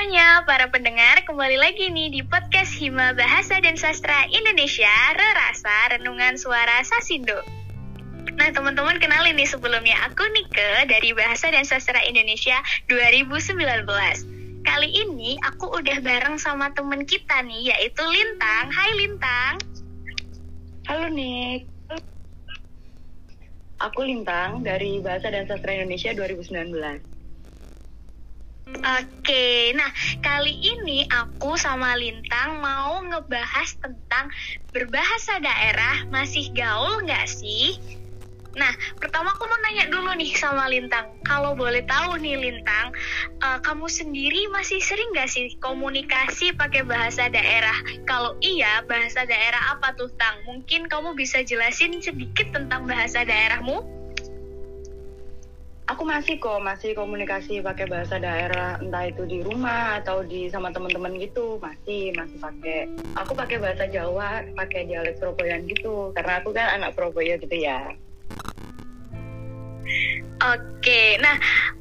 semuanya, para pendengar kembali lagi nih di podcast Hima Bahasa dan Sastra Indonesia Rerasa Renungan Suara Sasindo. Nah teman-teman kenalin nih sebelumnya aku Nike dari Bahasa dan Sastra Indonesia 2019. Kali ini aku udah bareng sama temen kita nih yaitu Lintang. Hai Lintang. Halo Nik. Aku Lintang dari Bahasa dan Sastra Indonesia 2019. Oke, nah kali ini aku sama Lintang mau ngebahas tentang berbahasa daerah masih gaul nggak sih? Nah, pertama aku mau nanya dulu nih sama Lintang. Kalau boleh tahu nih Lintang, uh, kamu sendiri masih sering nggak sih komunikasi pakai bahasa daerah? Kalau iya, bahasa daerah apa tuh Tang? Mungkin kamu bisa jelasin sedikit tentang bahasa daerahmu? Aku masih kok masih komunikasi pakai bahasa daerah entah itu di rumah atau di sama teman-teman gitu. Masih masih pakai. Aku pakai bahasa Jawa pakai dialek Surabayaan gitu. Karena aku kan anak Surabaya gitu ya. Oke, nah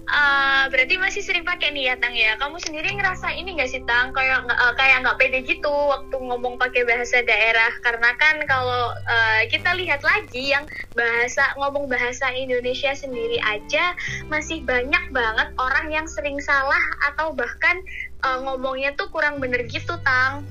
uh, berarti masih sering pakai nih ya Tang ya. Kamu sendiri ngerasa ini gak sih Tang? Kayak uh, kayak nggak pede gitu waktu ngomong pakai bahasa daerah. Karena kan kalau uh, kita lihat lagi yang bahasa ngomong bahasa Indonesia sendiri aja masih banyak banget orang yang sering salah atau bahkan uh, ngomongnya tuh kurang bener gitu Tang.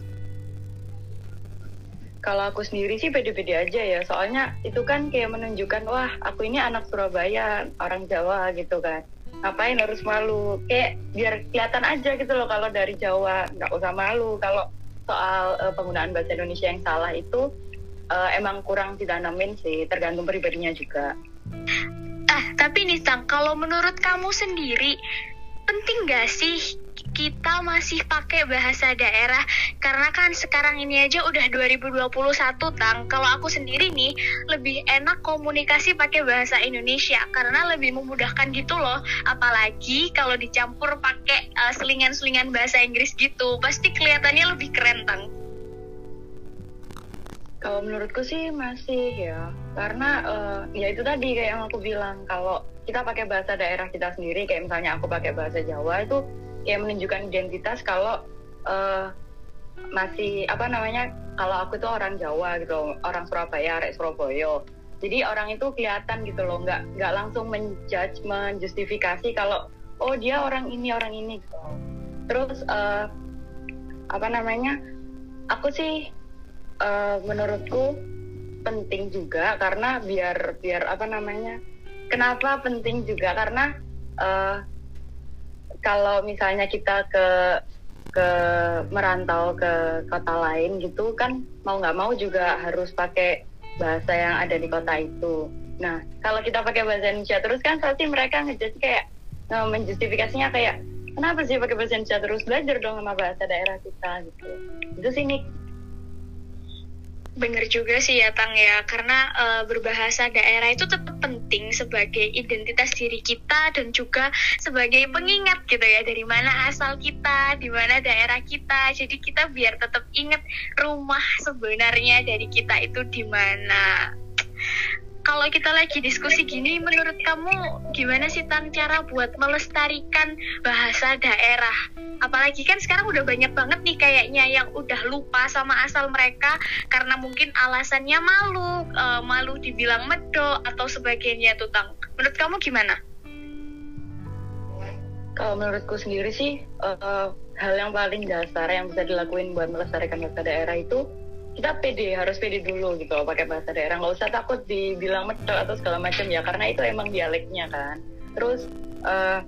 Kalau aku sendiri sih pede-pede aja ya. Soalnya itu kan kayak menunjukkan wah aku ini anak Surabaya orang Jawa gitu kan ngapain harus malu? Kayak biar kelihatan aja gitu loh kalau dari Jawa nggak usah malu. Kalau soal uh, penggunaan bahasa Indonesia yang salah itu uh, emang kurang ditanamin sih tergantung pribadinya juga. Ah tapi nih Tang kalau menurut kamu sendiri penting gak sih kita masih pakai bahasa daerah. Karena kan sekarang ini aja udah 2021 tang. Kalau aku sendiri nih lebih enak komunikasi pakai bahasa Indonesia. Karena lebih memudahkan gitu loh. Apalagi kalau dicampur pakai uh, selingan-selingan bahasa Inggris gitu. Pasti kelihatannya lebih keren tang. Kalau menurutku sih masih ya. Karena uh, ya itu tadi kayak yang aku bilang. Kalau kita pakai bahasa daerah kita sendiri kayak misalnya aku pakai bahasa Jawa itu kayak menunjukkan identitas kalau uh, masih apa namanya kalau aku tuh orang Jawa gitu orang Surabaya arek Surabaya. Jadi orang itu kelihatan gitu loh nggak nggak langsung menjudge menjustifikasi kalau oh dia orang ini orang ini gitu. Terus uh, apa namanya aku sih uh, menurutku penting juga karena biar biar apa namanya kenapa penting juga? Karena uh, kalau misalnya kita ke ke merantau ke kota lain gitu kan mau nggak mau juga harus pakai bahasa yang ada di kota itu. Nah kalau kita pakai bahasa Indonesia terus kan pasti mereka ngejudge kayak uh, menjustifikasinya kayak kenapa sih pakai bahasa Indonesia terus belajar dong sama bahasa daerah kita gitu. Itu sih nih Bener juga sih ya Tang ya, karena uh, berbahasa daerah itu tetap penting sebagai identitas diri kita dan juga sebagai pengingat gitu ya dari mana asal kita, di mana daerah kita. Jadi kita biar tetap ingat rumah sebenarnya dari kita itu di mana kalau kita lagi diskusi gini, menurut kamu gimana sih Tan cara buat melestarikan bahasa daerah? Apalagi kan sekarang udah banyak banget nih kayaknya yang udah lupa sama asal mereka karena mungkin alasannya malu, uh, malu dibilang medok atau sebagainya tuh Tang. Menurut kamu gimana? Kalau menurutku sendiri sih, uh, hal yang paling dasar yang bisa dilakuin buat melestarikan bahasa daerah itu kita pede harus pede dulu gitu pakai bahasa daerah. Nggak usah takut dibilang medok atau segala macam ya karena itu emang dialeknya kan. Terus uh,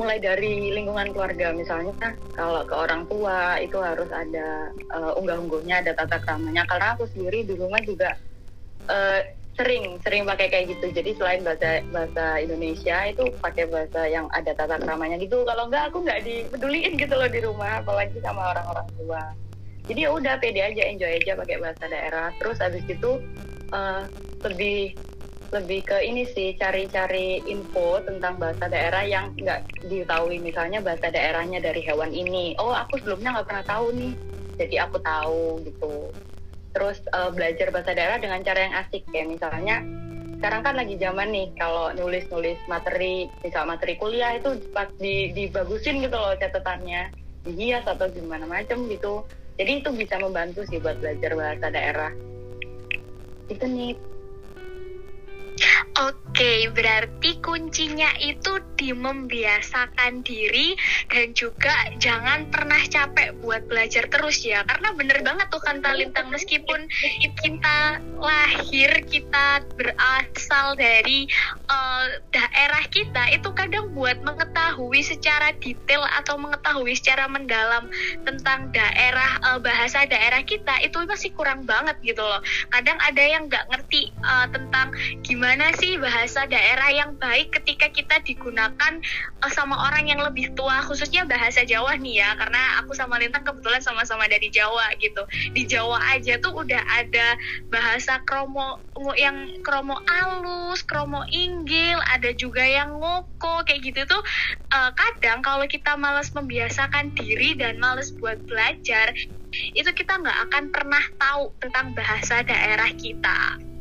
mulai dari lingkungan keluarga misalnya kalau ke orang tua itu harus ada uh, unggah-ungguhnya ada tata keramanya. Karena aku sendiri di rumah juga uh, sering sering pakai kayak gitu. Jadi selain bahasa bahasa Indonesia itu pakai bahasa yang ada tata keramanya gitu. Kalau enggak aku nggak dipeduliin gitu loh di rumah apalagi sama orang-orang tua jadi ya udah pede aja enjoy aja pakai bahasa daerah. Terus habis itu uh, lebih lebih ke ini sih cari-cari info tentang bahasa daerah yang nggak diketahui. Misalnya bahasa daerahnya dari hewan ini. Oh aku sebelumnya nggak pernah tahu nih. Jadi aku tahu gitu. Terus uh, belajar bahasa daerah dengan cara yang asik. Kayak misalnya sekarang kan lagi zaman nih kalau nulis-nulis materi misal materi kuliah itu di dibagusin gitu loh catatannya. Dihias atau gimana macam gitu jadi itu bisa membantu sih buat belajar bahasa daerah. Itu nih Oke, berarti kuncinya itu di membiasakan diri dan juga jangan pernah capek buat belajar terus ya. Karena bener banget tuh kan Talintang meskipun kita lahir, kita berasal dari uh, daerah kita, itu kadang buat mengetahui secara detail atau mengetahui secara mendalam tentang daerah uh, bahasa daerah kita itu masih kurang banget gitu loh. Kadang ada yang nggak ngerti uh, tentang gimana sih bahasa daerah yang baik ketika kita digunakan uh, sama orang yang lebih tua khususnya bahasa Jawa nih ya karena aku sama Lintang kebetulan sama-sama dari Jawa gitu di Jawa aja tuh udah ada bahasa kromo yang kromo alus kromo inggil ada juga yang ngoko kayak gitu tuh uh, kadang kalau kita malas membiasakan diri dan malas buat belajar itu kita nggak akan pernah tahu tentang bahasa daerah kita.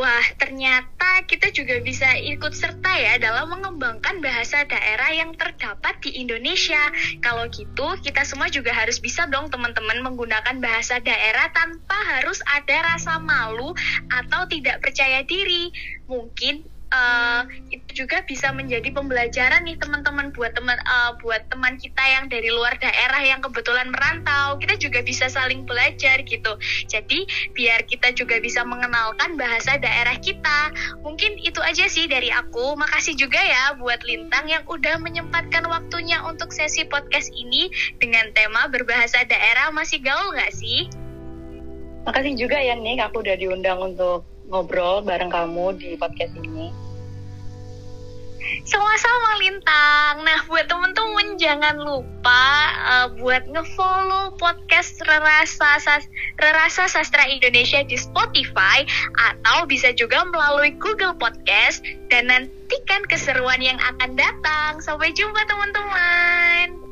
Wah, ternyata kita juga bisa ikut serta ya dalam mengembangkan bahasa daerah yang terdapat di Indonesia. Kalau gitu, kita semua juga harus bisa dong teman-teman menggunakan bahasa daerah tanpa harus ada rasa malu atau tidak percaya diri. Mungkin uh, itu juga bisa menjadi pembelajaran nih teman-teman buat teman uh, buat teman kita yang dari luar daerah yang kebetulan merantau. Kita juga bisa saling belajar gitu. Jadi biar kita juga bisa mengenalkan bahasa daerah kita. Mungkin itu aja sih dari aku. Makasih juga ya buat Lintang yang udah menyempatkan waktunya untuk sesi podcast ini dengan tema berbahasa daerah. Masih gaul gak sih? Makasih juga ya nih aku udah diundang untuk ngobrol bareng kamu di podcast ini. Sama-sama Lintang. Nah, buat temen-temen jangan lupa uh, buat ngefollow podcast Rerasa Sas Rerasa Sastra Indonesia di Spotify atau bisa juga melalui Google Podcast dan nantikan keseruan yang akan datang. Sampai jumpa teman-teman.